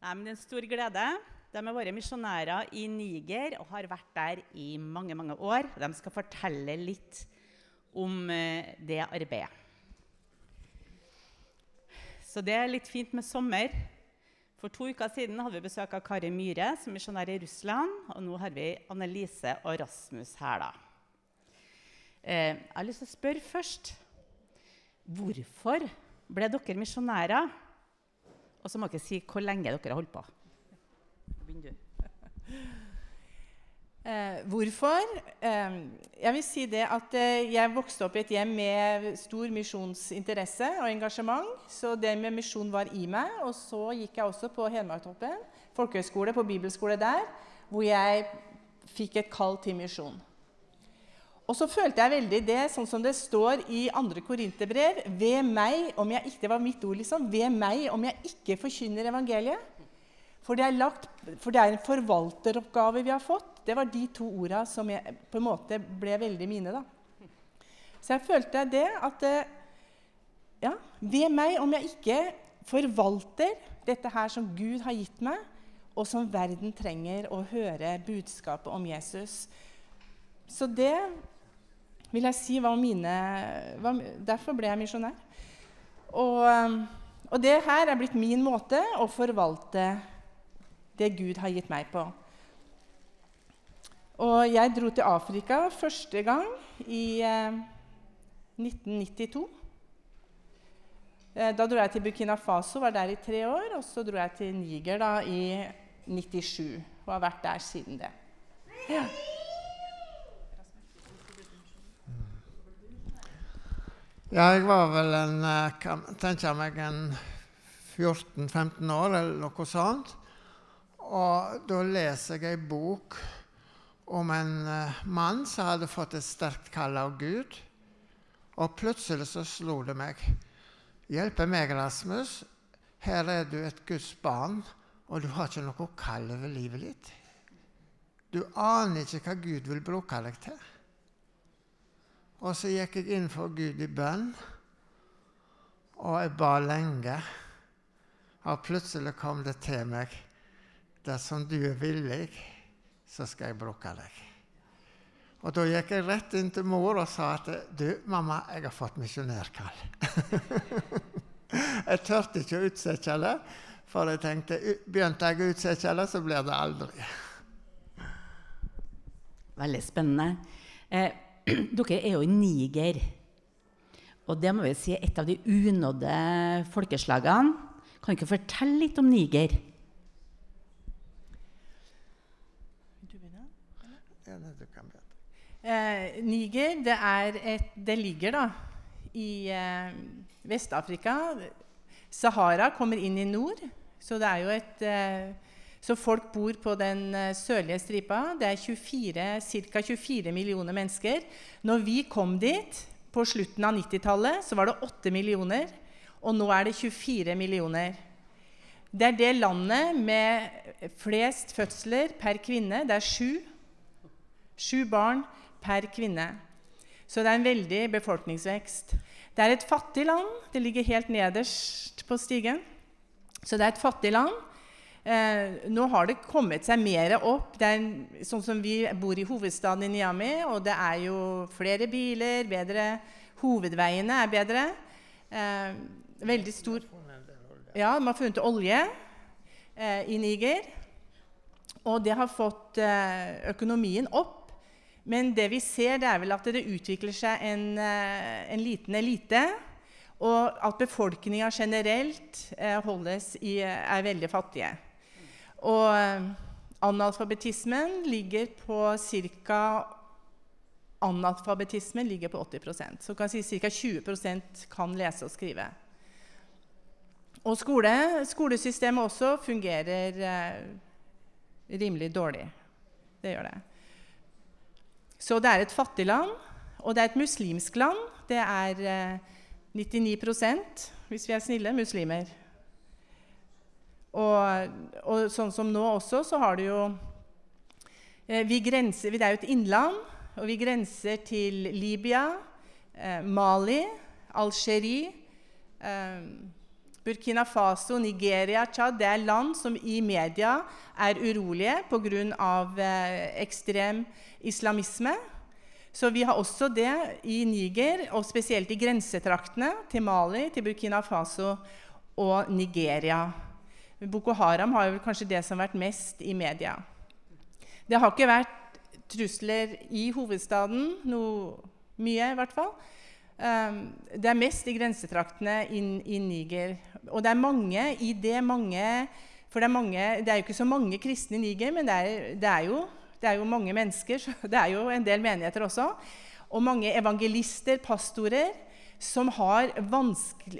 Nei, men det er en stor glede. De er våre misjonærer i Niger og har vært der i mange mange år. De skal fortelle litt om eh, det arbeidet. Så det er litt fint med sommer. For to uker siden hadde vi besøk av Kari Myhre, som misjonær i Russland. Og nå har vi Annelise og Rasmus her, da. Eh, jeg har lyst til å spørre først Hvorfor ble dere misjonærer? Og så må dere si hvor lenge dere har holdt på. Begynn. Eh, hvorfor? Eh, jeg vil si det at eh, jeg vokste opp i et hjem med stor misjonsinteresse og engasjement. Så det med misjon var i meg. Og så gikk jeg også på Hedmarktoppen folkehøgskole, på bibelskole der, hvor jeg fikk et kall til misjon. Og så følte jeg veldig det, sånn som det står i 2. Korinterbrev Ved meg, om jeg ikke, det var mitt ord, liksom. Ved meg, om jeg ikke forkynner evangeliet. For det, lagt, for det er en forvalteroppgave vi har fått. Det var de to orda som jeg, på en måte ble veldig mine. da. Så jeg følte det at eh, ja, Ved meg, om jeg ikke forvalter dette her som Gud har gitt meg, og som verden trenger å høre budskapet om Jesus. Så det vil jeg si var mine var, Derfor ble jeg misjonær. Og, og, det her er blitt min måte å forvalte det Gud har gitt meg på. Og jeg dro til Afrika første gang i eh, 1992. Eh, da dro jeg til Burkina Faso, var der i tre år. Og så dro jeg til Niger da, i 97 og har vært der siden det. Ja. Ja, jeg var vel en eh, kan tenke meg en 14-15 år eller noe sånt. Og da leser jeg ei bok om en uh, mann som hadde fått et sterkt kall av Gud. Og plutselig så slo det meg. Hjelpe meg, Rasmus. Her er du et Guds barn, og du har ikke noe kall over livet ditt. Du aner ikke hva Gud vil bruke deg til. Og så gikk jeg inn for Gud i bønn, og jeg ba lenge. Og plutselig kom det til meg Dersom du er villig, så skal jeg bruke deg. Og da gikk jeg rett inn til mor og sa at du, mamma, jeg har fått misjonærkall. jeg turte ikke å utsette det, for jeg tenkte begynte jeg å utsette det, så blir det aldri. Veldig spennende. Eh, dere er jo i Niger. Og det må vi si er et av de unådde folkeslagene. Kan dere fortelle litt om Niger? Eh, Niger det, et, det, ligger da i eh, Vest-Afrika. Sahara kommer inn i nord, så det er jo et eh, så folk bor på den eh, sørlige stripa. Det er ca. 24 millioner mennesker. Når vi kom dit på slutten av 90-tallet, så var det 8 millioner. Og nå er det 24 millioner. Det er det landet med flest fødsler per kvinne. Det er sju. Sju barn per kvinne. Så det er en veldig befolkningsvekst. Det er et fattig land. Det ligger helt nederst på stigen. Så det er et fattig land. Eh, nå har det kommet seg mer opp. Det er sånn som Vi bor i hovedstaden i Niami, og det er jo flere biler, bedre Hovedveiene er bedre. Eh, veldig stor Ja, man har funnet olje eh, i Niger. Og det har fått eh, økonomien opp. Men det vi ser, det er vel at det utvikler seg en, eh, en liten elite. Og at befolkninga generelt eh, i, er veldig fattige. Og eh, analfabetismen ligger på ca. Analfabetismen ligger på 80% Så kan si ca. 20% kan lese og skrive. Og skole, skolesystemet også fungerer eh, rimelig dårlig. Det gjør det. Så det er et fattig land, og det er et muslimsk land. Det er eh, 99 hvis vi er snille, muslimer. Og, og, sånn som nå også, så har du jo eh, vi grenser, Det er jo et innland, og vi grenser til Libya, eh, Mali, Algerie, eh, Burkina Faso, Nigeria, Tsjad det er land som i media er urolige pga. Eh, ekstrem islamisme. Så vi har også det i Niger, og spesielt i grensetraktene til Mali, til Burkina Faso og Nigeria. Boko Haram har jo kanskje det som har vært mest i media. Det har ikke vært trusler i hovedstaden, noe mye i hvert fall. Um, det er mest i grensetraktene i Niger. Og det er mange i det mange For det er, mange, det er jo ikke så mange kristne i Niger, men det er, det er jo det er jo mange mennesker, så det er jo en del menigheter også. Og mange evangelister, pastorer, som har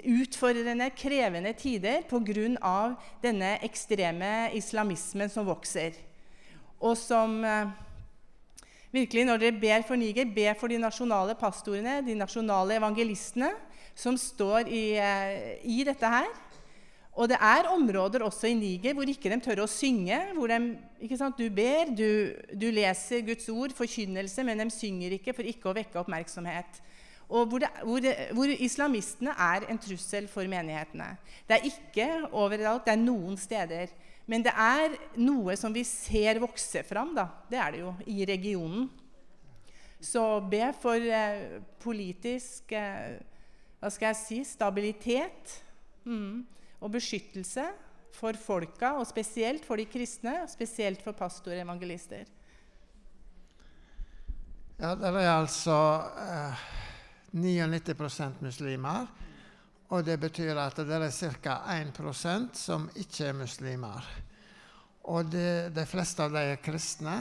utfordrende, krevende tider pga. denne ekstreme islamismen som vokser. Og som eh, virkelig, når dere ber for Niger, ber for de nasjonale pastorene, de nasjonale evangelistene, som står i, eh, i dette her. Og det er områder også i Niger hvor ikke de tør å synge. hvor de, Du ber, du, du, leser Guds ord, forkynnelse, men de synger ikke for ikke å vekke oppmerksomhet. Og hvor, det, hvor, hvor, islamistene er en trussel for menighetene. Det er ikke overalt, det er noen steder. Men det er noe som vi ser vokse fram. Da. Det er det jo i regionen. Så be for eh, politisk eh, hva skal jeg si, stabilitet. Mm og beskyttelse for folka, og spesielt for de kristne, og spesielt for pastorer og evangelister. Ja, Det er altså eh, 99% muslimer. Og det betyr at det er ca. 1% som ikke er muslimer. Og det, de fleste av dem er kristne.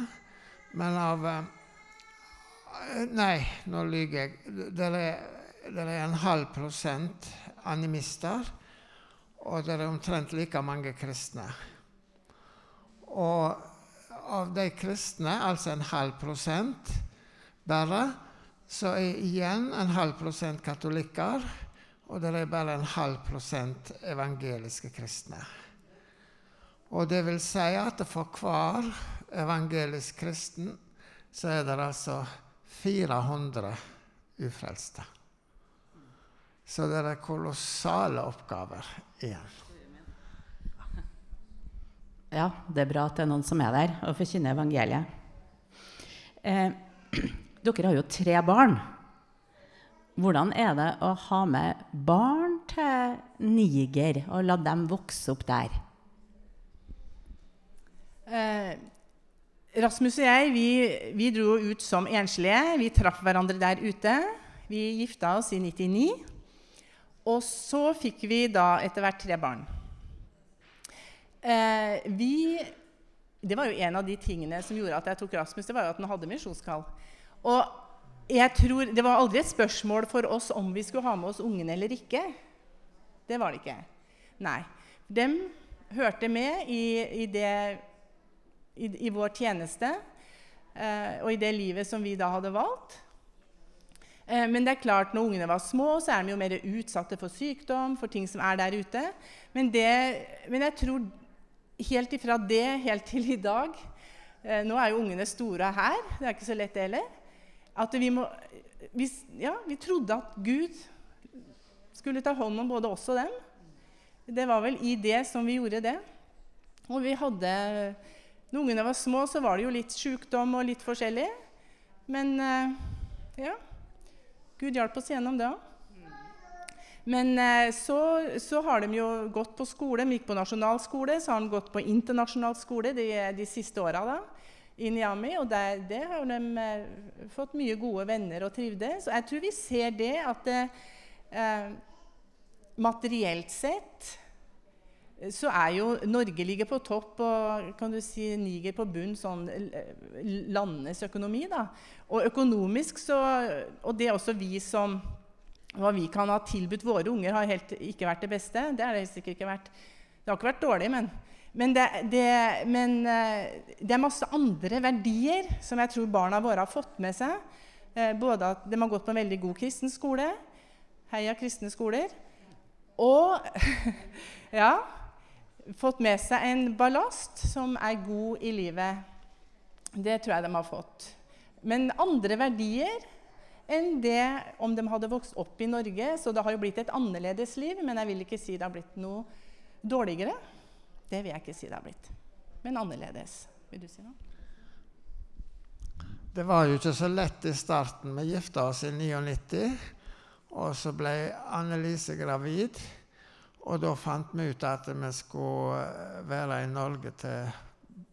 Men av eh, Nei, nå lyver jeg. Det er, en halv prosent animister og det er omtrent like mange kristne. Og av de kristne, altså en halv prosent bare, så er igjen en halv prosent katolikker, og det er bare en halv prosent evangeliske kristne. Og det vil si at for hver evangelisk kristen så er det altså 400 ufrelste. Så det er kolossale oppgaver igjen. Ja, det er bra at det er noen som er der og forkynner evangeliet. Eh, dere har jo tre barn. Hvordan er det å ha med barn til Niger og la dem vokse opp der? Eh, Rasmus og jeg vi, vi dro ut som enslige. Vi traff hverandre der ute. Vi gifta oss i 99. Og så fikk vi da etter hvert tre barn. Eh, vi, det var jo en av de tingene som gjorde at jeg tok Rasmus, det var jo at han hadde misjonskall. Og jeg tror, Det var aldri et spørsmål for oss om vi skulle ha med oss ungene eller ikke. Det var det ikke. Nei. De hørte med i, i, det, i, i vår tjeneste eh, og i det livet som vi da hadde valgt. Eh, men det er klart, når ungene var små, så er de jo mer utsatte for sykdom, for ting som er der ute. Men, det, men jeg tror helt ifra det helt til i dag eh, Nå er jo ungene store her, det er ikke så lett det heller. At vi må vi, Ja, vi trodde at Gud skulle ta hånd om både oss og dem. Det var vel i det som vi gjorde det. Og vi hadde Når ungene var små, så var det jo litt sykdom og litt forskjellig. Men eh, ja. Gud hjalp oss gjennom det òg. Men eh, så, så, har de jo gått på skole. De gikk på nasjonalskole, så har de gått på internasjonal skole de, de siste åra i Niami. Og der, det har de eh, fått mye gode venner og trivdes. Så jeg tror vi ser det at det, eh, materielt sett så er jo Norge ligger på topp og kan du si, Niger på bunn, sånn landenes økonomi. da. Og økonomisk så Og det er også vi som Hva vi kan ha tilbudt våre unger, har helt ikke vært det beste. Det har det sikkert ikke vært. Det har ikke vært dårlig, men men, det, det, men eh, det, er masse andre verdier som jeg tror barna våre har fått med seg. Eh, både at de har gått på en veldig god kristen skole. Heia kristne skoler. Og ja, fått med seg en ballast som er god i livet. Det tror jeg de har fått. Men andre verdier enn det om de hadde vokst opp i Norge. Så det har jo blitt et annerledes liv, men jeg vil ikke si det har blitt noe dårligere. Det vil jeg ikke si det har blitt. Men annerledes. Vil du si noe? Det var jo ikke så lett i starten. Vi gifta oss i 99, og så ble Annelise gravid. Og da fant vi ut at vi skulle eh, være i Norge til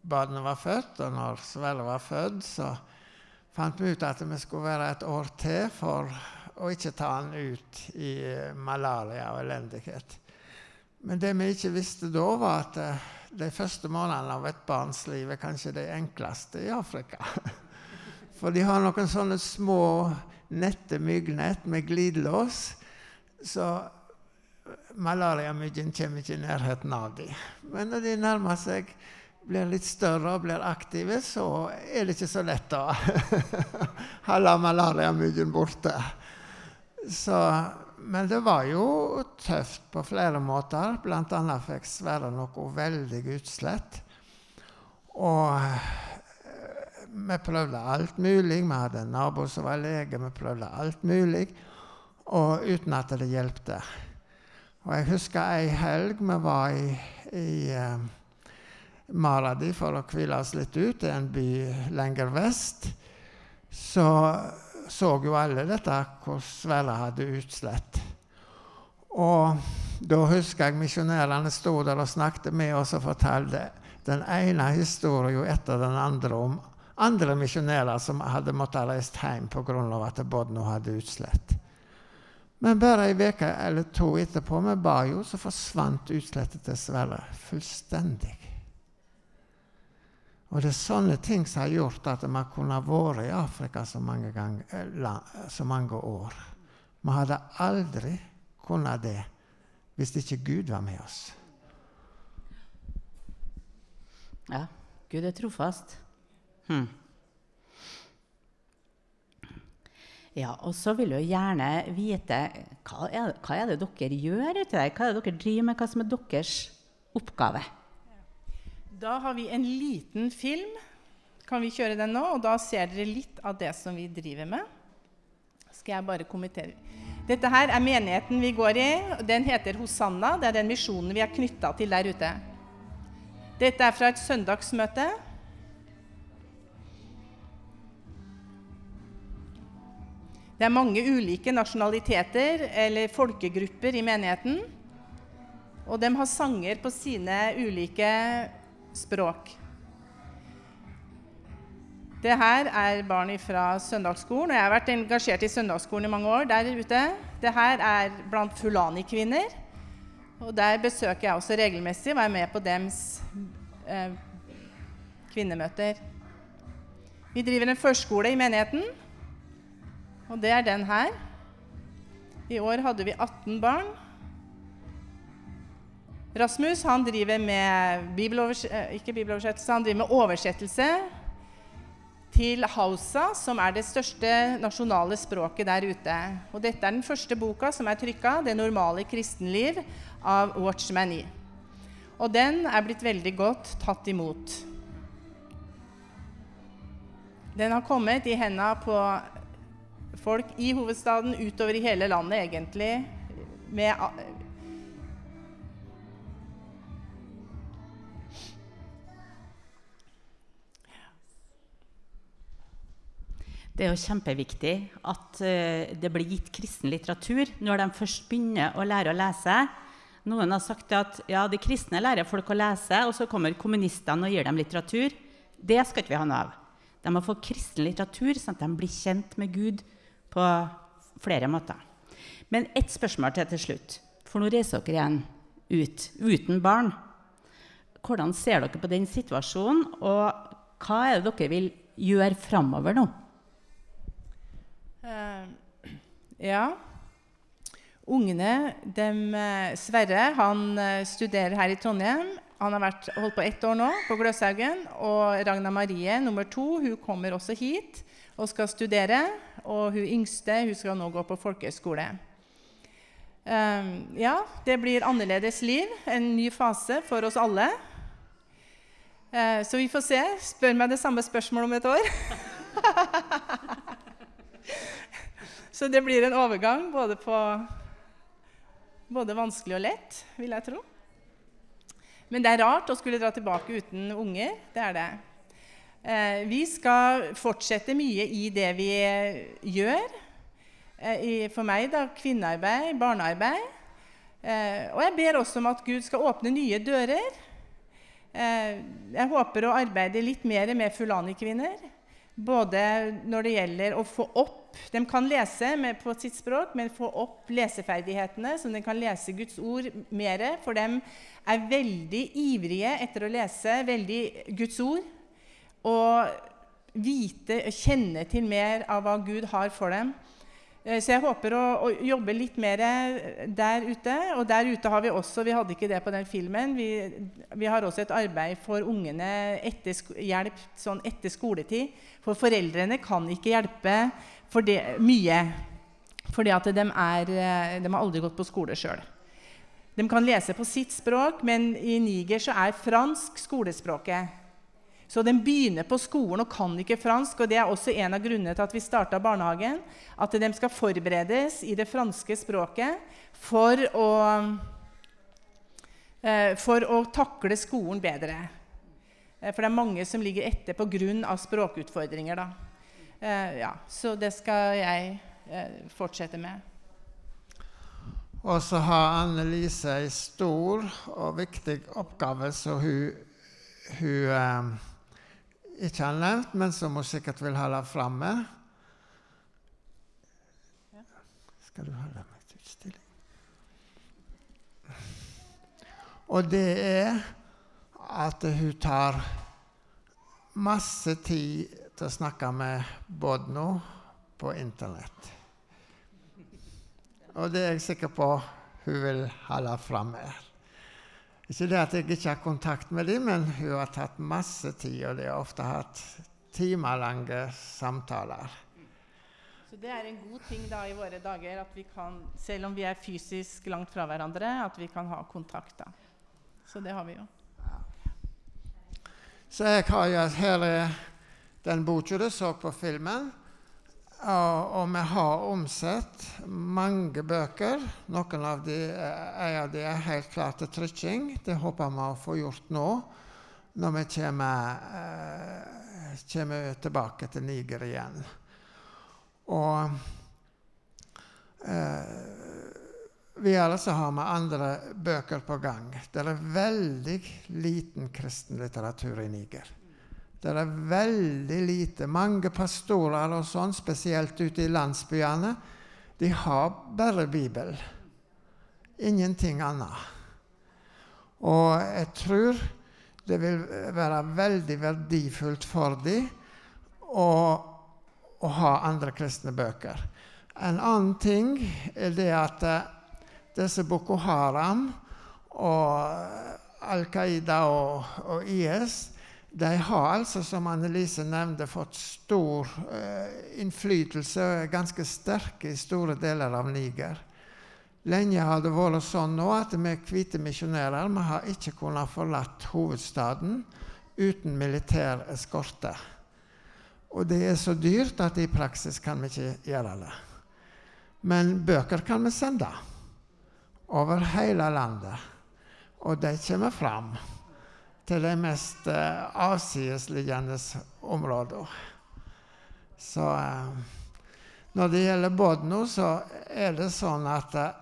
barnet var født. Og når Svelle var født, så fant vi ut at vi skulle være et år til for å ikke ta han ut i malaria og elendighet. Men det vi ikke visste da, var at eh, de første månedene av et barns liv er kanskje de enkleste i Afrika. For de har noen sånne små nette myggnett med glidelås. Så malariamyggen kommer ikke i nærheten av dem. Men når de nærmer seg, blir litt større og blir aktive, så er det ikke så lett å holde malariamyggen borte. Så, men det var jo tøft på flere måter. Blant annet fikk Sverre noe veldig utslett. Og vi prøvde alt mulig. Vi hadde en nabo som var lege. Vi prøvde alt mulig, og uten at det hjelpte. Og jeg husker ei helg vi var i, i uh, Maradi for å hvile oss litt ut, i en by lenger vest. Så så jo alle dette hvor Sverre hadde utslett. Og da husker jeg misjonærene sto der og snakket med oss og fortalte den ene historien etter den andre om andre misjonærer som hadde måttet reist hjem pga. at Bodno hadde utslett. Men bare ei uke eller to etterpå, vi ba jo, så forsvant utslettet til Sverre fullstendig. Og det er sånne ting som har gjort at vi kunne vært i Afrika så mange, gang, eh, så mange år. Vi hadde aldri kunnet det hvis ikke Gud var med oss. Ja, Gud er trofast. Hm. Ja, og så vil jeg gjerne vite hva er, hva er, det dere gjør ute der? Hva er det dere driver med? Hva som er deres oppgave? Da har vi en liten film. Kan vi kjøre den nå? Og da ser dere litt av det som vi driver med. Skal jeg bare kommentere. Dette her er menigheten vi går i. Den heter Hosanna. Det er den misjonen vi er knytta til der ute. Dette er fra et søndagsmøte. Det er mange ulike nasjonaliteter eller folkegrupper i menigheten. Og de har sanger på sine ulike språk. Det her er barn fra søndagsskolen. og Jeg har vært engasjert i søndagsskolen i mange år der ute. Det her er blant fulani-kvinner. Og Der besøker jeg også regelmessig og er med på deres eh, kvinnemøter. Vi driver en førskole i menigheten. Og det er den her. I år hadde vi 18 barn. Rasmus han driver med eh, bibeloversettelse, han driver med oversettelse til Hausa, som er det største nasjonale språket der ute. Og dette er den første boka som er trykka, 'Det normale kristenliv', av Watchmani. Og den er blitt veldig godt tatt imot. Den har kommet i henda på folk i hovedstaden, utover i hele landet, egentlig. Med Det er jo kjempeviktig at uh, det blir gitt kristen litteratur når de først begynner å lære å lese. Noen har sagt at ja, de kristne lærer folk å lese, og så kommer kommunistene og gir dem litteratur. Det skal ikke vi ha noe av. De må få kristen litteratur, sånn at de blir kjent med Gud på flere måter. Men ett spørsmål til til slutt. For nå reiser dere igjen ut uten barn. Hvordan ser dere på den situasjonen, og hva er det dere vil gjøre framover nå? Uh, ja. Ungene dem, eh, Sverre han eh, studerer her i Trondheim. Han har vært, holdt på ett år nå på Gløshaugen. Og Ragna Marie, nummer to, hun kommer også hit og skal studere. Og hun yngste hun skal nå gå på folkehøyskole. Um, ja, det blir annerledes liv, en ny fase for oss alle. Uh, så vi får se. Spør meg det samme spørsmålet om et år. Så det blir en overgang både på både vanskelig og lett, vil jeg tro. Men det er rart å skulle dra tilbake uten unger. Det er det. Eh, vi skal fortsette mye i det vi gjør. Eh, i, for meg da, kvinnearbeid, barnearbeid. Eh, og jeg ber også om at Gud skal åpne nye dører. Eh, jeg håper å arbeide litt mer med Fulani-kvinner. Både når det gjelder å få opp De kan lese på sitt språk, men få opp leseferdighetene, så de kan lese Guds ord mer. For de er veldig ivrige etter å lese veldig Guds ord. Og vite, kjenne til mer av hva Gud har for dem. Eh, så jeg håper å, å, jobbe litt mer der ute. Og der ute har vi også Vi hadde ikke det på den filmen. Vi, vi har også et arbeid for ungene etter, hjelp sånn etter skoletid. For foreldrene kan ikke hjelpe for det, mye. Fordi at de, er, eh, de har aldri gått på skole sjøl. De kan lese på sitt språk, men i Niger så er fransk skolespråket. Så de begynner på skolen og kan ikke fransk. og Det er også en av grunnene til at vi starta barnehagen. At de skal forberedes i det franske språket for å, eh, for å takle skolen bedre. Eh, for det er mange som ligger etter pga. språkutfordringer. Da. Eh, ja, så det skal jeg fortsette med. Og så har Anne Lise en stor og viktig oppgave som hun, hun ikke har nevnt, men som hun sikkert vil holde framme. Skal du holde meg til utstilling? Og det er at hun tar masse tid til å snakke med Bodno på Internett. Og det er jeg sikker på hun vil holde framme. Ikke det at jeg ikke har kontakt med dem, men hun har tatt masse tid, og de har ofte hatt timelange samtaler. Så det er en god ting da i våre dager at vi kan, selv om vi er fysisk langt fra hverandre, at vi kan ha kontakt. da. Så det har vi jo. Ja. Så jeg har jo her den boka du så på filmen. Og, vi har omsett mange bøker. Noen av de, en av de er helt klart til trykking. Det håper vi å få gjort nå når vi kommer, eh, kommer tilbake til Niger igjen. Og eh, videre så har vi andre bøker på gang. Det er veldig liten kristen litteratur i Niger. Det er veldig lite. Mange pastorer og sånn, spesielt ute i landsbyene, de har bare Bibel. Ingenting annet. Og jeg tror det vil være veldig verdifullt for dem å, å ha andre kristne bøker. En annen ting er det at uh, disse Boko Haram og Al Qaida og, og IS de har altså, som Annelise nevnte, fått stor eh, innflytelse og er ganske sterke i store deler av Niger. Lenge har det vært sånn nå at vi hvite misjonærer vi har ikke kunnet forlate hovedstaden uten militær eskorte. Og det er så dyrt at i praksis kan vi ikke gjøre det. Men bøker kan vi sende over hele landet, og de kommer fram til de mest uh, avsidesliggende områder. Så uh, når det gjelder Bodno, så er det sånn at uh,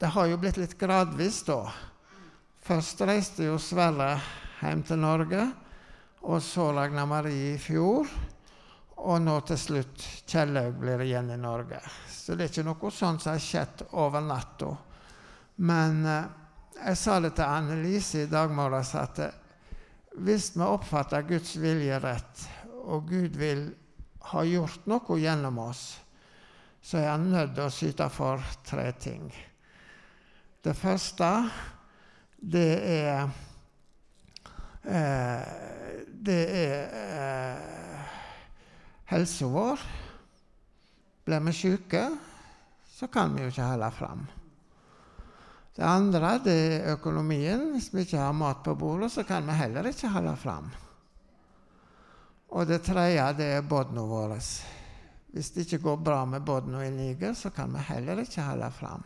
det har jo blitt litt gradvis, da. Først reiste jo Sverre hjem til Norge, og så Ragna Marie i fjor. Og nå til slutt Kjellaug blir igjen i Norge. Så det er ikke noe sånt som har skjedd over natta. Men jeg sa det til Annelise i dag morges at hvis vi oppfatter Guds vilje rett, og Gud vil ha gjort noe gjennom oss, så er han nødt til å syte for tre ting. Det første, det er eh, Det er eh, helsa vår. Blir vi syke, så kan vi jo ikke holde fram. Det andre det er økonomien. Hvis vi ikke har mat på bordet, så kan vi heller ikke holde fram. Og det tredje det er båtene våre. Hvis det ikke går bra med Bodno i Niger, så kan vi heller ikke holde fram.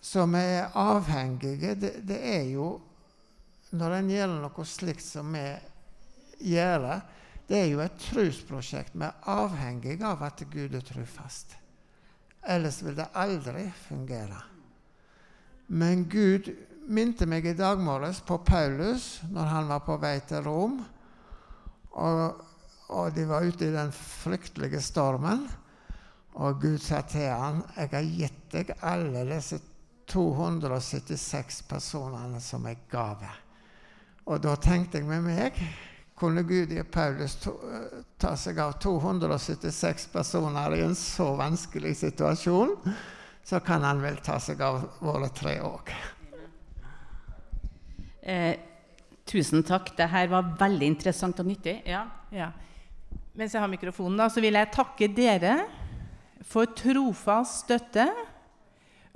Så vi er avhengige. Det, det er jo Når en gjør noe slikt som vi gjør, det er jo et trosprosjekt. Vi er avhengige av at Gud er trufast. Ellers vil det aldri fungere. Men Gud minte meg i dag morges på Paulus når han var på vei til Rom. Og, og de var ute i den fryktelige stormen. Og Gud sa til ham, 'Jeg har gitt deg alle disse 276 personene som jeg gave. Og da tenkte jeg med meg kunne Gud i Paulus to, ta seg av 276 personer i en så vanskelig situasjon, så kan han vel ta seg av våre tre òg. Eh, tusen takk. Dette var veldig interessant og nyttig. Ja. Ja. Mens jeg har mikrofonen, da, så vil jeg takke dere for trofast støtte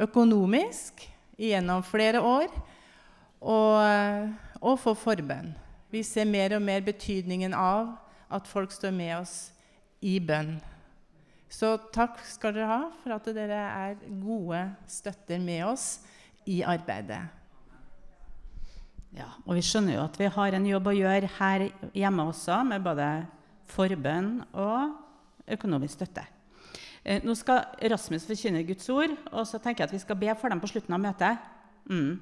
økonomisk gjennom flere år, og, og for forbønn. Vi ser mer og mer betydningen av at folk står med oss i bønn. Så takk skal dere ha for at dere er gode støtter med oss i arbeidet. Ja, og vi skjønner jo at vi har en jobb å gjøre her hjemme også, med både forbønn og økonomisk støtte. Eh, nå skal Rasmus forkynne Guds ord, og så tenker jeg at vi skal be for dem på slutten av møtet. Mm.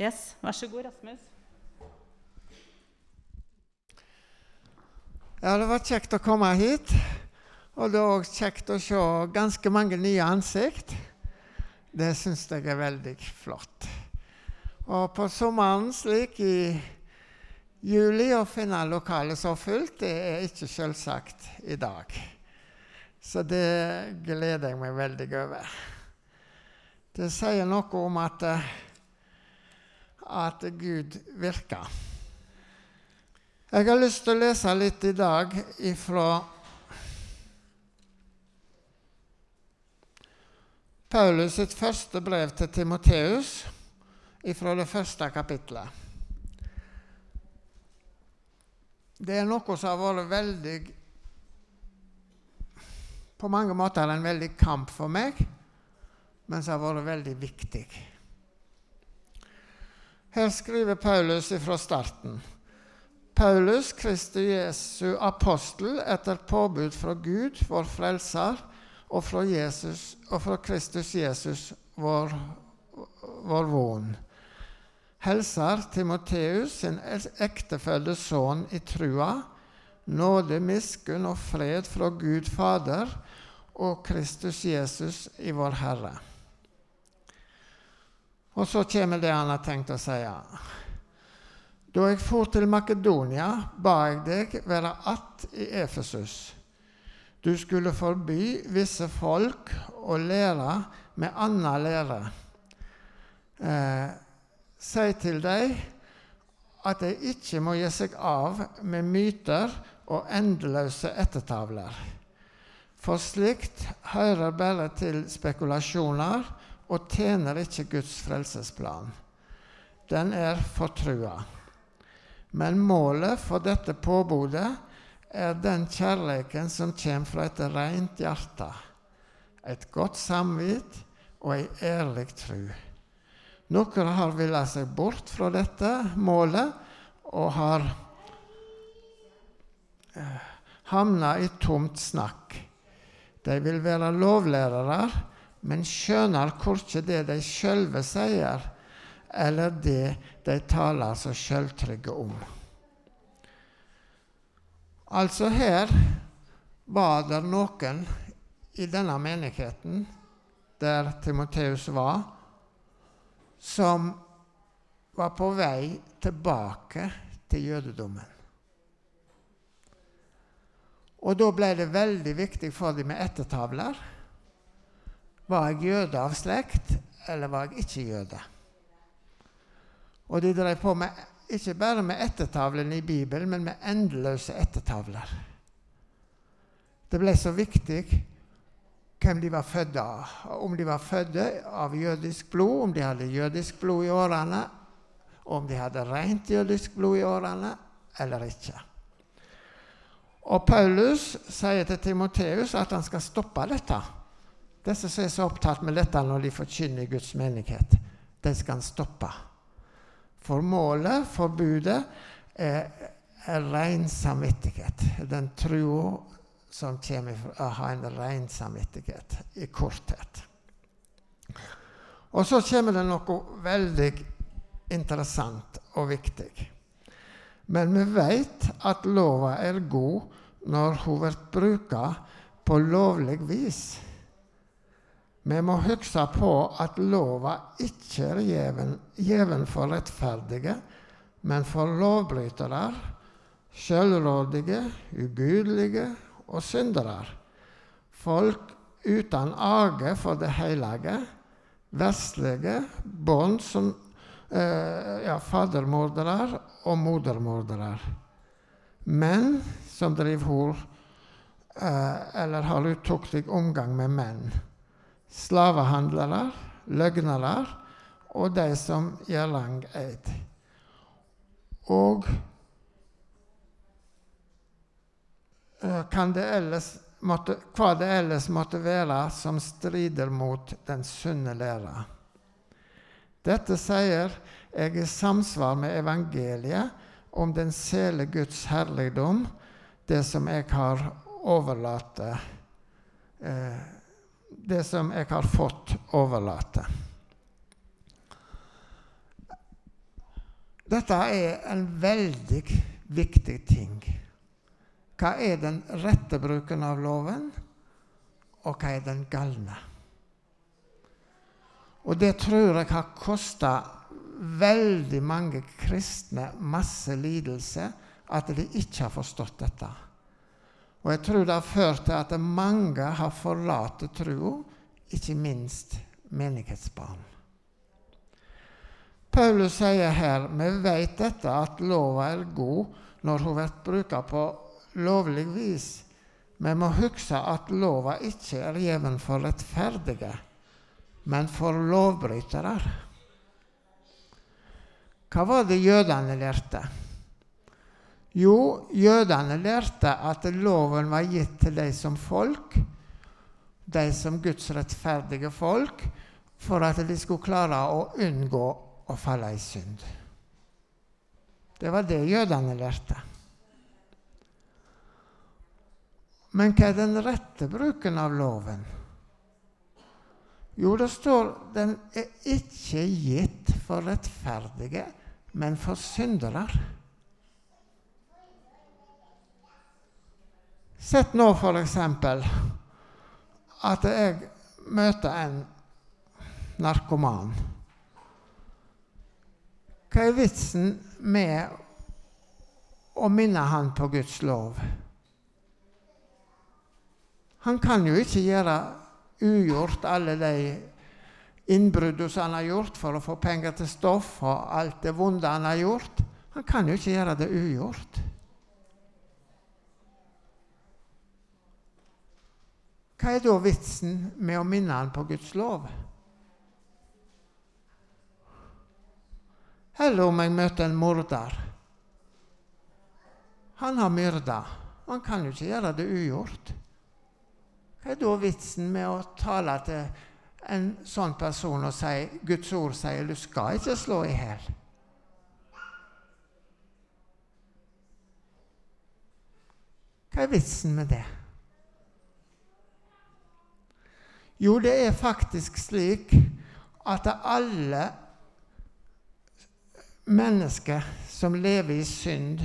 Yes, Vær så god, Rasmus. Ja, det var kjekt å komme hit. Og det er òg kjekt å se ganske mange nye ansikt. Det syns jeg er veldig flott. Og på sommeren, slik i juli, å finne lokalet så fullt, det er ikke selvsagt i dag. Så det gleder jeg meg veldig over. Det sier noe om at, at Gud virker. Jeg har lyst til å lese litt i dag ifra Paulus sitt første brev til Timoteus, fra det første kapitlet. Det er noe som har vært veldig på mange måter en veldig kamp for meg, men som har vært veldig viktig. Her skriver Paulus fra starten. Paulus, Kristi Jesu apostel etter påbud fra Gud, vår frelser, og fra, Jesus, og fra Kristus Jesus, vår, vår vån. Helser Timoteus, sin ektefelle sønn i trua, nåde, miskunn og fred fra Gud Fader og Kristus Jesus i vår Herre. Og så kommer det han har tenkt å si. Da jeg for til Makedonia, ba jeg deg være att i Efesus. Du skulle forby visse folk å lære med annen lære. Eh, si til dem at de ikke må gi seg av med myter og endeløse ettertavler. For slikt hører bare til spekulasjoner og tjener ikke Guds frelsesplan. Den er fortrua. Men målet for dette påbudet er den kjærleiken som kommer fra et rent hjerte, et godt samvitt og ei ærlig tru. Noen har villet seg bort fra dette målet og har eh, havna i tomt snakk. De vil være lovlærere, men skjønner korkje det de sjølve sier, eller det de taler så sjøltrygge om. Altså her var det noen i denne menigheten, der Timoteus var, som var på vei tilbake til jødedommen. Og da ble det veldig viktig for dem med ettertavler. Var jeg jøde av slekt, eller var jeg ikke jøde? Og de drev på med, ikke bare med ettertavlene i Bibelen, men med endeløse ettertavler. Det ble så viktig hvem de var født av. Om de var født av jødisk blod, om de hadde jødisk blod i årene, om de hadde rent jødisk blod i årene eller ikke. Og Paulus sier til Timoteus at han skal stoppe dette. Disse som er så opptatt med dette når de forkynner Guds menighet, de skal han stoppe. For målet, forbudet, er, er ren samvittighet. Den trua som kommer fra å ha en ren samvittighet, i korthet. Og så kommer det noe veldig interessant og viktig. Men vi vet at lova er god når hun blir bruka på lovlig vis. Vi må huske på at lova ikke er gjeven for rettferdige, men for lovbrytere, selvrådige, ugudelige og syndere. Folk uten age for det hellige, vestlige, bånd som eh, ja, fadermordere og modermordere. Menn som driver hor eh, eller har utuktig omgang med menn. Slavehandlere, løgnere og de som gjør lang eid. Og eh, kan det ellers måtte, hva det ellers måtte være som strider mot den sunne læra. Dette sier jeg i samsvar med evangeliet om den sele Guds herligdom, det som jeg har overlatt eh, Det som jeg har fått overlate. Dette er en veldig viktig ting. Hva er den rette bruken av loven, og hva er den galne? Og det tror jeg har kosta veldig mange kristne masse lidelse at de ikke har forstått dette. Og jeg tror det har ført til at mange har forlatt troa, ikke minst menighetsbarn. Paulus sier her vi vet dette at lova er god når hun blir brukt på lovlig vis. Vi må huske at lova ikke er gjeven for rettferdige, men for lovbrytere. Hva var det jødene lærte? Jo, jødene lærte at loven var gitt til de som folk, de som Guds rettferdige folk, for at de skulle klare å unngå å falle i synd. Det var det jødene lærte. Men hva er den rette bruken av loven? Jo, det står den er ikke gitt for rettferdige, men for syndere. Sett nå f.eks. at jeg møter en narkoman. Hva er vitsen med å minne han på Guds lov? Han kan jo ikke gjøre ugjort alle de innbruddene han har gjort for å få penger til stoff, og alt det vonde han har gjort. Han kan jo ikke gjøre det ugjort. Hva er da vitsen med å minne han på Guds lov? Eller om jeg møter en morder. Han har myrda. Han kan jo ikke gjøre det ugjort. Hva er da vitsen med å tale til en sånn person og si Guds ord sier du skal ikke slå i hjel? Hva er vitsen med det? Jo, det er faktisk slik at alle mennesker som lever i synd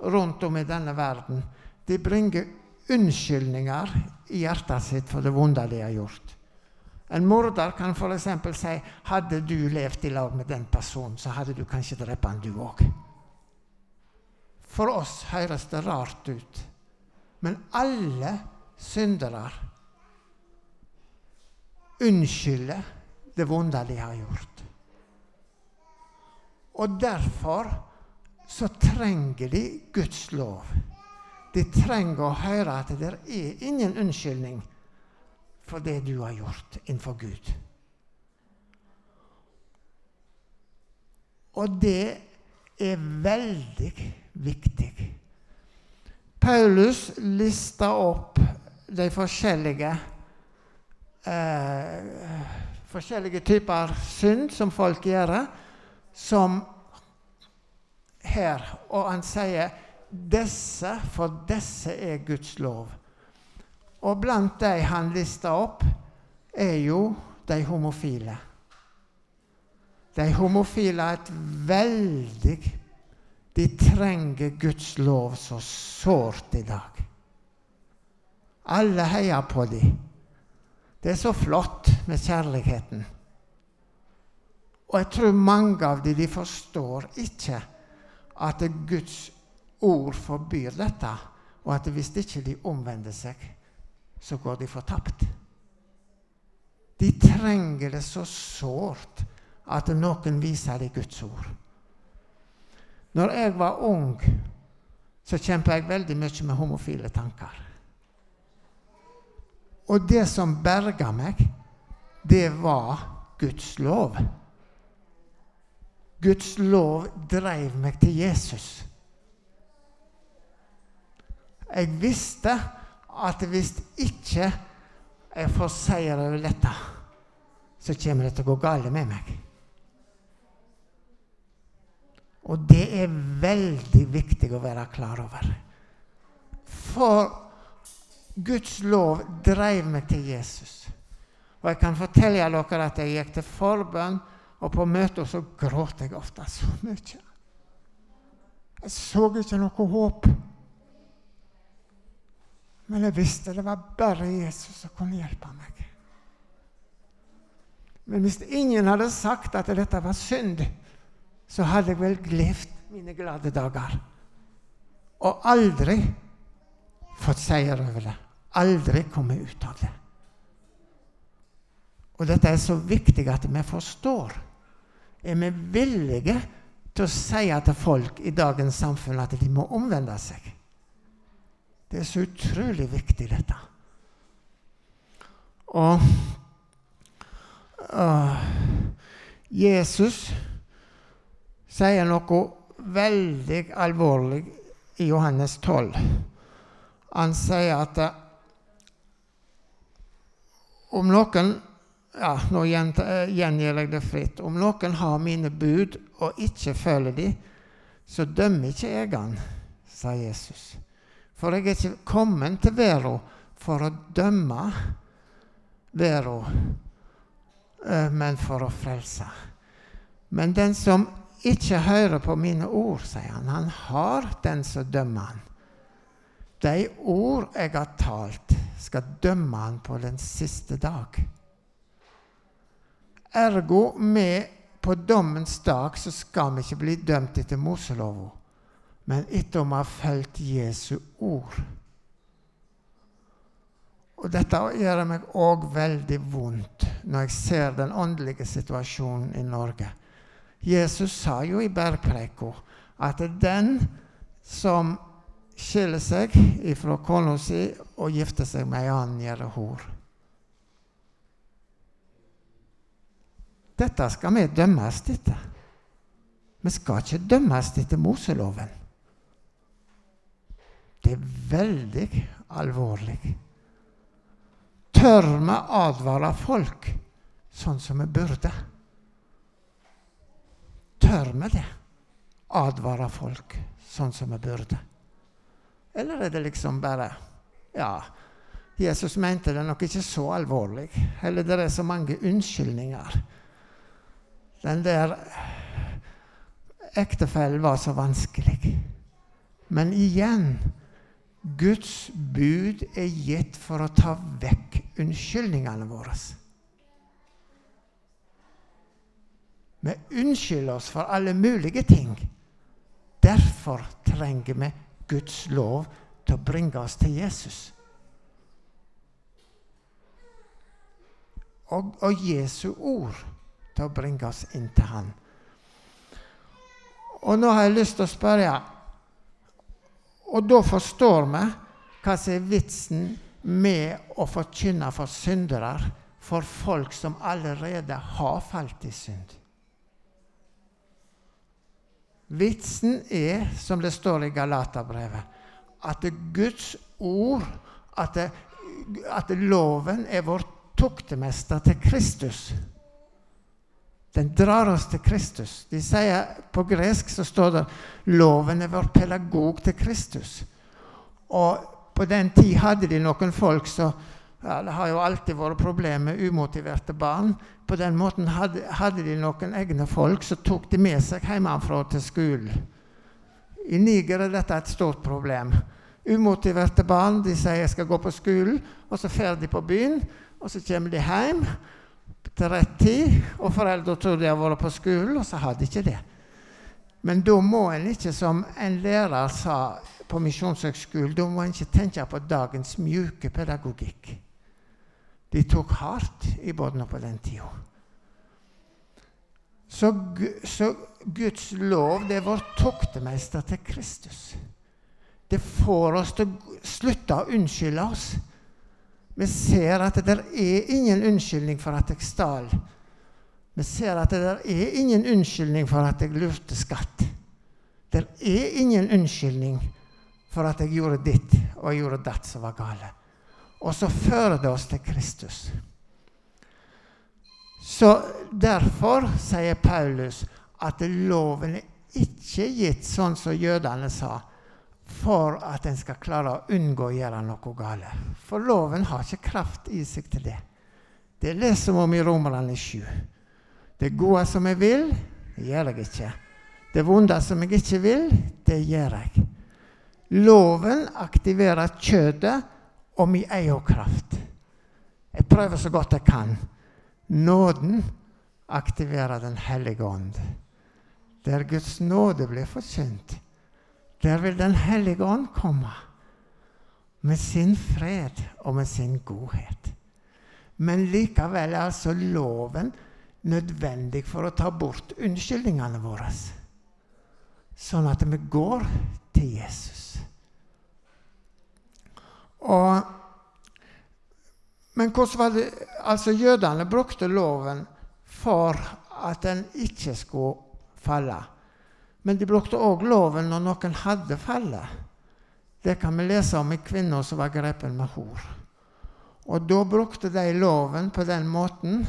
rundt om i denne verden, de bringer unnskyldninger i hjertet sitt for det vonde de har gjort. En morder kan f.eks. si hadde du levd i lag med den personen, så hadde du kanskje drept han du òg. For oss høres det rart ut, men alle syndere unnskylder det vonde de har gjort. Og derfor så trenger de Guds lov. De trenger å høre at det er ingen unnskyldning for det du har gjort innenfor Gud. Og det er veldig viktig. Paulus lista opp de forskjellige eh, forskjellige typer synd som folk gjør, som her. Og han sier disse, for disse er Guds lov. Og blant de han lista opp, er jo de homofile. De homofile er et veldig De trenger Guds lov så sårt i dag. Alle heier på dem. Det er så flott med kjærligheten. Og jeg tror mange av dem de forstår ikke at Guds ord forbyr dette, og at hvis ikke de omvender seg, så går de fortapt. De trenger det så sårt at noen viser dem Guds ord. Når jeg var ung, så kjempa jeg veldig mye med homofile tanker. Og det som berga meg, det var Guds lov. Guds lov dreiv meg til Jesus. Jeg visste at hvis ikke jeg får seier over dette, så kommer det til å gå galt med meg. Og det er veldig viktig å være klar over. For Guds lov dreiv meg til Jesus. Og jeg kan fortelle dere at jeg gikk til forbønn, og på møter så gråt jeg ofte så mye. Jeg så ikke noe håp. Men jeg visste det var bare Jesus som kunne hjelpe meg. Men hvis ingen hadde sagt at dette var synd, så hadde jeg vel levd mine glade dager. Og aldri fått seier over det. Aldri komme ut av det. Og dette er så viktig at vi forstår. Er vi villige til å si til folk i dagens samfunn at de må omvende seg? Det er så utrolig viktig, dette. Og uh, Jesus sier noe veldig alvorlig i Johannes 12. Han sier at om noen ja, Nå gjengir jeg det fritt. Om noen har mine bud og ikke følger de, så dømmer ikke jeg han, sa Jesus. For jeg er ikke kommet til verden for å dømme verden, eh, men for å frelse. Men den som ikke hører på mine ord, sier han, han har den som dømmer han. De ord jeg har talt, skal dømme han på den siste dag. Ergo, med på dommens dag så skal vi ikke bli dømt etter Moselova, men etter om vi har fulgt Jesu ord. Og Dette gjør meg òg veldig vondt når jeg ser den åndelige situasjonen i Norge. Jesus sa jo i bergpreika at den som skiller seg ifra kona si og gifter seg med ei annen, gjør hor. Dette skal vi dømmes etter. Vi skal ikke dømmes etter Moseloven. Det er veldig alvorlig. Tør vi advare folk sånn som vi burde? Tør vi det? Advare folk sånn som vi burde? Eller er det liksom bare Ja, Jesus mente det nok ikke så alvorlig. Eller det er så mange unnskyldninger. Den der ektefellen var så vanskelig. Men igjen Guds bud er gitt for å ta vekk unnskyldningene våre. Vi unnskylder oss for alle mulige ting. Derfor trenger vi Guds lov til å bringe oss til Jesus. Og, og Jesu ord til å bringe oss inn til Han. Og nå har jeg lyst til å spørre Og da forstår vi hva som er vitsen med å forkynne for syndere, for folk som allerede har falt i synd. Vitsen er, som det står i Galaterbrevet, at Guds ord, at, at loven er vår tuktemester til Kristus. Den drar oss til Kristus. De sier, På gresk så står det 'loven er vår pedagog til Kristus'. Og på den tid hadde de noen folk som ja, Det har jo alltid vært problemer med umotiverte barn. På den måten hadde, hadde de noen egne folk som tok de med seg hjemmefra til skolen. I Niger er dette et stort problem. Umotiverte barn de sier jeg skal gå på skolen, og så drar de på byen. Og så kommer de hjem til rett tid, og foreldre tror de har vært på skolen, og så har de ikke det. Men da må en ikke, som en lærer sa på Misjonshøgskolen, da må en ikke tenke på dagens mjuke pedagogikk. De tok hardt i båtene på den tida. Så, så, Guds lov det er vår toktemester til Kristus. Det får oss til å slutte å unnskylde oss. Vi ser at det er ingen unnskyldning for at jeg stal. Vi ser at det er ingen unnskyldning for at jeg lurte skatt. Det er ingen unnskyldning for at jeg gjorde ditt og jeg gjorde datt som var gale. Og så fører det oss til Kristus. Så derfor sier Paulus at loven er ikke gitt sånn som jødene sa for at en skal klare å unngå å gjøre noe galt. For loven har ikke kraft i seg til det. Det leser vi om i Romerne 7. Det gode som jeg vil, gjør jeg ikke. Det vonde som jeg ikke vil, det gjør jeg. Loven aktiverer kjødet og min egen kraft. Jeg prøver så godt jeg kan. Nåden aktiverer Den hellige ånd. Der Guds nåde blir forkynt, der vil Den hellige ånd komme med sin fred og med sin godhet. Men likevel er altså loven nødvendig for å ta bort unnskyldningene våre. Sånn at vi går til Jesus. Og, men hvordan var det Altså, jødene brukte loven for at den ikke skulle falle. Men de brukte òg loven når noen hadde fallet. Det kan vi lese om i kvinner som var grepen med hor. Og da brukte de loven på den måten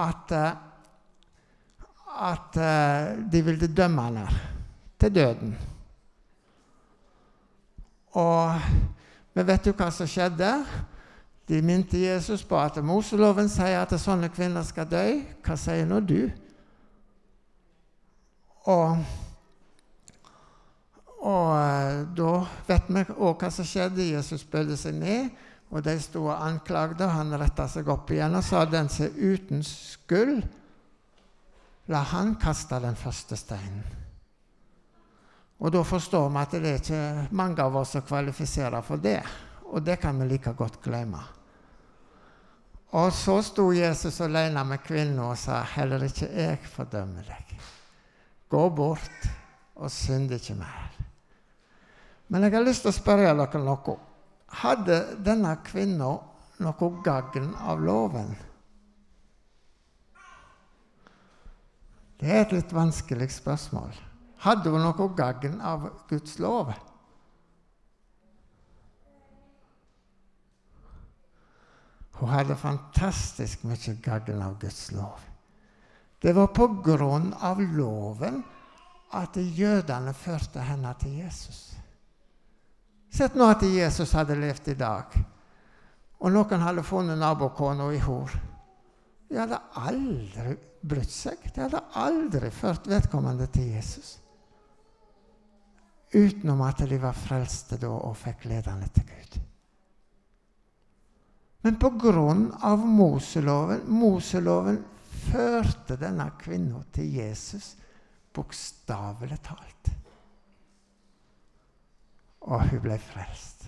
at, eh, at eh, de ville dømme henne til døden. Og vi vet du hva som skjedde. De minte Jesus på at Moseloven sier at sånne kvinner skal dø. Hva sier nå du? Og, og eh, da vet vi òg hva som skjedde. Jesus bøyde seg ned, og de sto og anklagde. og Han retta seg opp igjen og sa den som er uten skyld, la han kaste den første steinen. Og da forstår vi at det er ikke mange av oss som kvalifiserer for det. Og det kan vi like godt glemme. Og så sto Jesus alene med kvinnen og sa, 'Heller ikke jeg fordømmer deg.' Gå bort og synd ikke mer. Men jeg har lyst til å spørre dere noe. Hadde denne kvinna noe gagn av loven? Det er et litt vanskelig spørsmål. Hadde hun noe gagn av Guds lov? Hun hadde fantastisk mye gagn av Guds lov. Det var på grunn av loven at jødene førte henne til Jesus. Sett nå at Jesus hadde levd i dag, og noen hadde funnet nabokona i hor. De hadde aldri brydd seg. De hadde aldri ført vedkommende til Jesus. Utenom at de var frelste da og fikk lederne til Gud. Men på grunn av Moseloven Moseloven førte denne kvinna til Jesus, bokstavelig talt. Og hun ble frelst.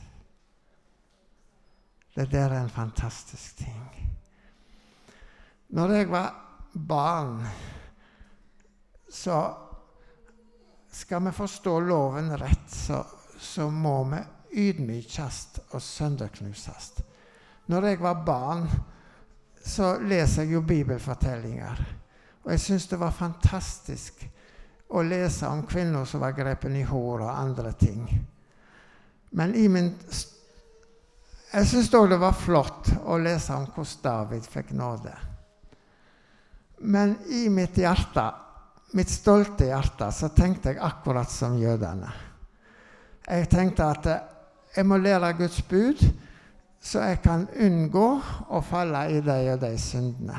Det der er en fantastisk ting. Når jeg var barn, så skal vi forstå loven rett, så, så må vi ydmykes og sønderknuses. Når jeg var barn, så leser jeg jo bibelfortellinger. Og jeg syns det var fantastisk å lese om kvinner som var grepet i hår og andre ting. Men i min Jeg syns òg det var flott å lese om hvordan David fikk nåde. Men i mitt hjerte, mitt stolte hjerte, så tenkte jeg akkurat som jødene. Jeg tenkte at jeg må lære Guds bud, så jeg kan unngå å falle i de og de syndene.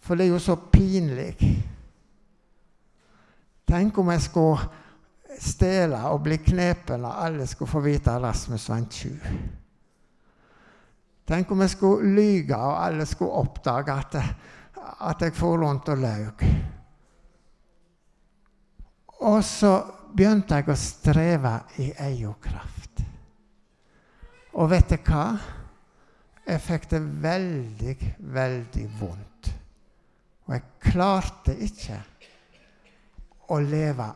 For det er jo så pinlig. Tenk om jeg skulle stjele og bli knepen, og alle skulle få vite at Rasmus var en tjuv. Tenk om jeg skulle lyge, og alle skulle oppdage at, at jeg for rundt og løy. Og så begynte jeg å streve i egen kraft. Og vet du hva? Jeg fikk det veldig, veldig vondt. Og jeg klarte ikke å leve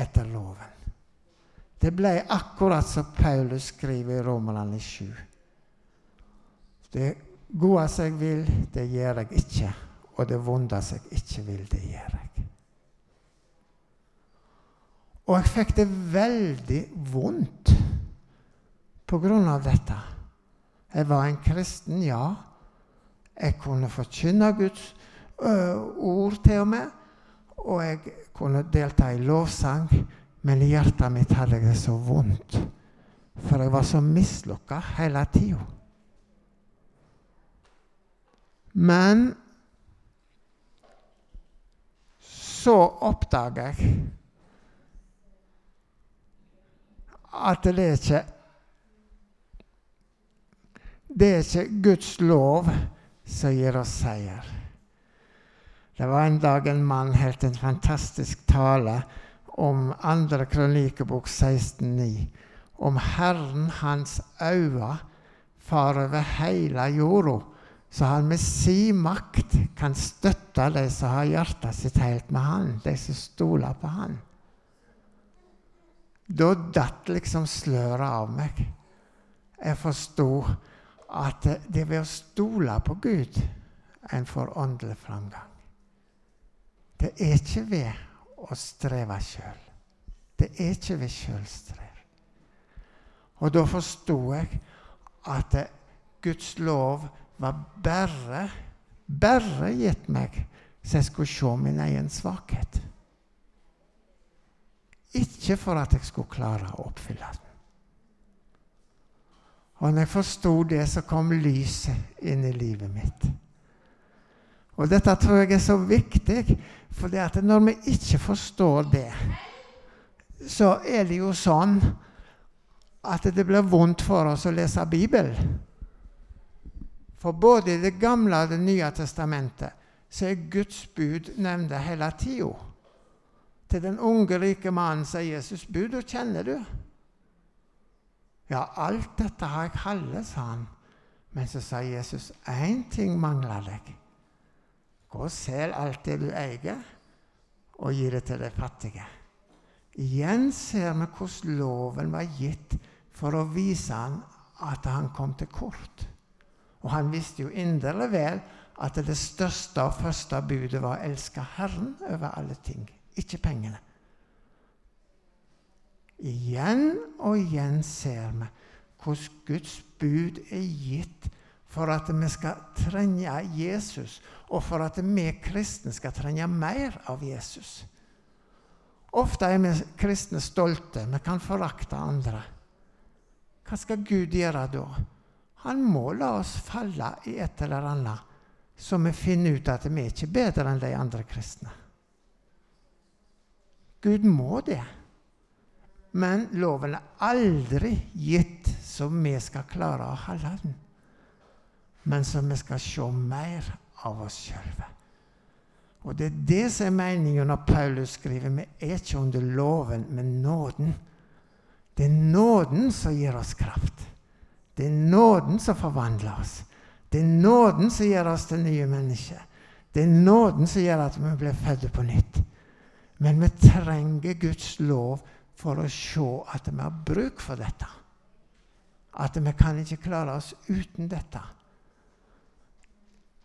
etter loven. Det ble akkurat som Paulus skriver i Romerne 7. Det gode som jeg vil, det gjør jeg ikke. Og det vonde som jeg ikke vil, det gjør jeg. Og jeg fikk det veldig vondt på grunn av dette. Jeg var en kristen, ja. Jeg kunne forkynne Guds ø, ord til og med. Og jeg kunne delta i lovsang, men i hjertet mitt hadde jeg det så vondt. For jeg var så mislukka hele tida. Men så oppdaga jeg at det er ikke Det er ikke Guds lov som gir oss seier. Det var en dag en mann holdt en fantastisk tale om andre kronikebok 16,9. Om Herren hans øyne far over hele jorda, så han med si makt kan støtte de som har hjertet sitt helt med han, de som stoler på han. Da datt liksom sløret av meg. Jeg forsto at det er ved å stole på Gud en får åndelig framgang. Det er ikke ved å streve sjøl. Det er ikke ved sjølstrev. Og da forsto jeg at Guds lov var bare, bare gitt meg så jeg skulle se min egen svakhet. Ikke for at jeg skulle klare å oppfylle den. Og når jeg forsto det, så kom lyset inn i livet mitt. Og dette tror jeg er så viktig, for når vi ikke forstår det, så er det jo sånn at det blir vondt for oss å lese Bibelen. For både i Det gamle og Det nye testamentet så er Guds bud nevnt hele tida. Til den unge, rike mannen sa Jesus bud, og kjenner du? Ja, alt dette har jeg halve, sa han. Men så sa Jesus, én ting mangler deg. Gå og selg alt det du eier, og gi det til de fattige. Igjen ser vi hvordan loven var gitt for å vise han at han kom til kort. Og han visste jo inderlig vel at det største og første budet var å elske Herren over alle ting, ikke pengene. Igjen og igjen ser vi hvordan Guds bud er gitt for at vi skal trenge Jesus, og for at vi kristne skal trenge mer av Jesus. Ofte er vi kristne stolte. Vi kan forakte andre. Hva skal Gud gjøre da? Han må la oss falle i et eller annet, så vi finner ut at vi er ikke bedre enn de andre kristne. Gud må det. Men loven er aldri gitt så vi skal klare å holde den, men så vi skal se mer av oss sjøl. Og Det er det som er meningen når Paulus skriver vi er ikke under loven, men nåden. Det er nåden som gir oss kraft. Det er nåden som forvandler oss. Det er nåden som gjør oss til nye mennesker. Det er nåden som gjør at vi blir født på nytt. Men vi trenger Guds lov for å se at vi har bruk for dette. At vi kan ikke klare oss uten dette.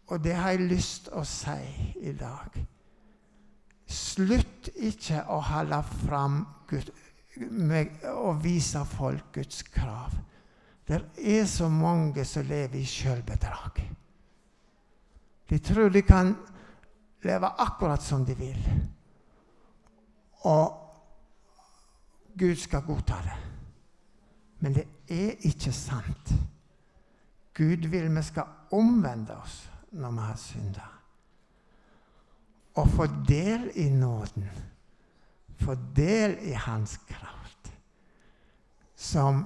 Og det har jeg lyst til å si i dag. Slutt ikke å holde fram med å vise folk Guds krav. Det er så mange som lever i sjølbedrag. De tror de kan leve akkurat som de vil. Og Gud skal godta det. Men det er ikke sant. Gud vil vi skal omvende oss når vi har synda. Og få del i nåden. Få del i Hans kraft. Som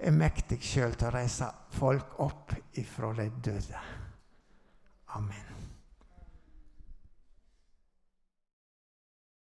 er mektig sjøl til å reise folk opp ifra de døde. Amen.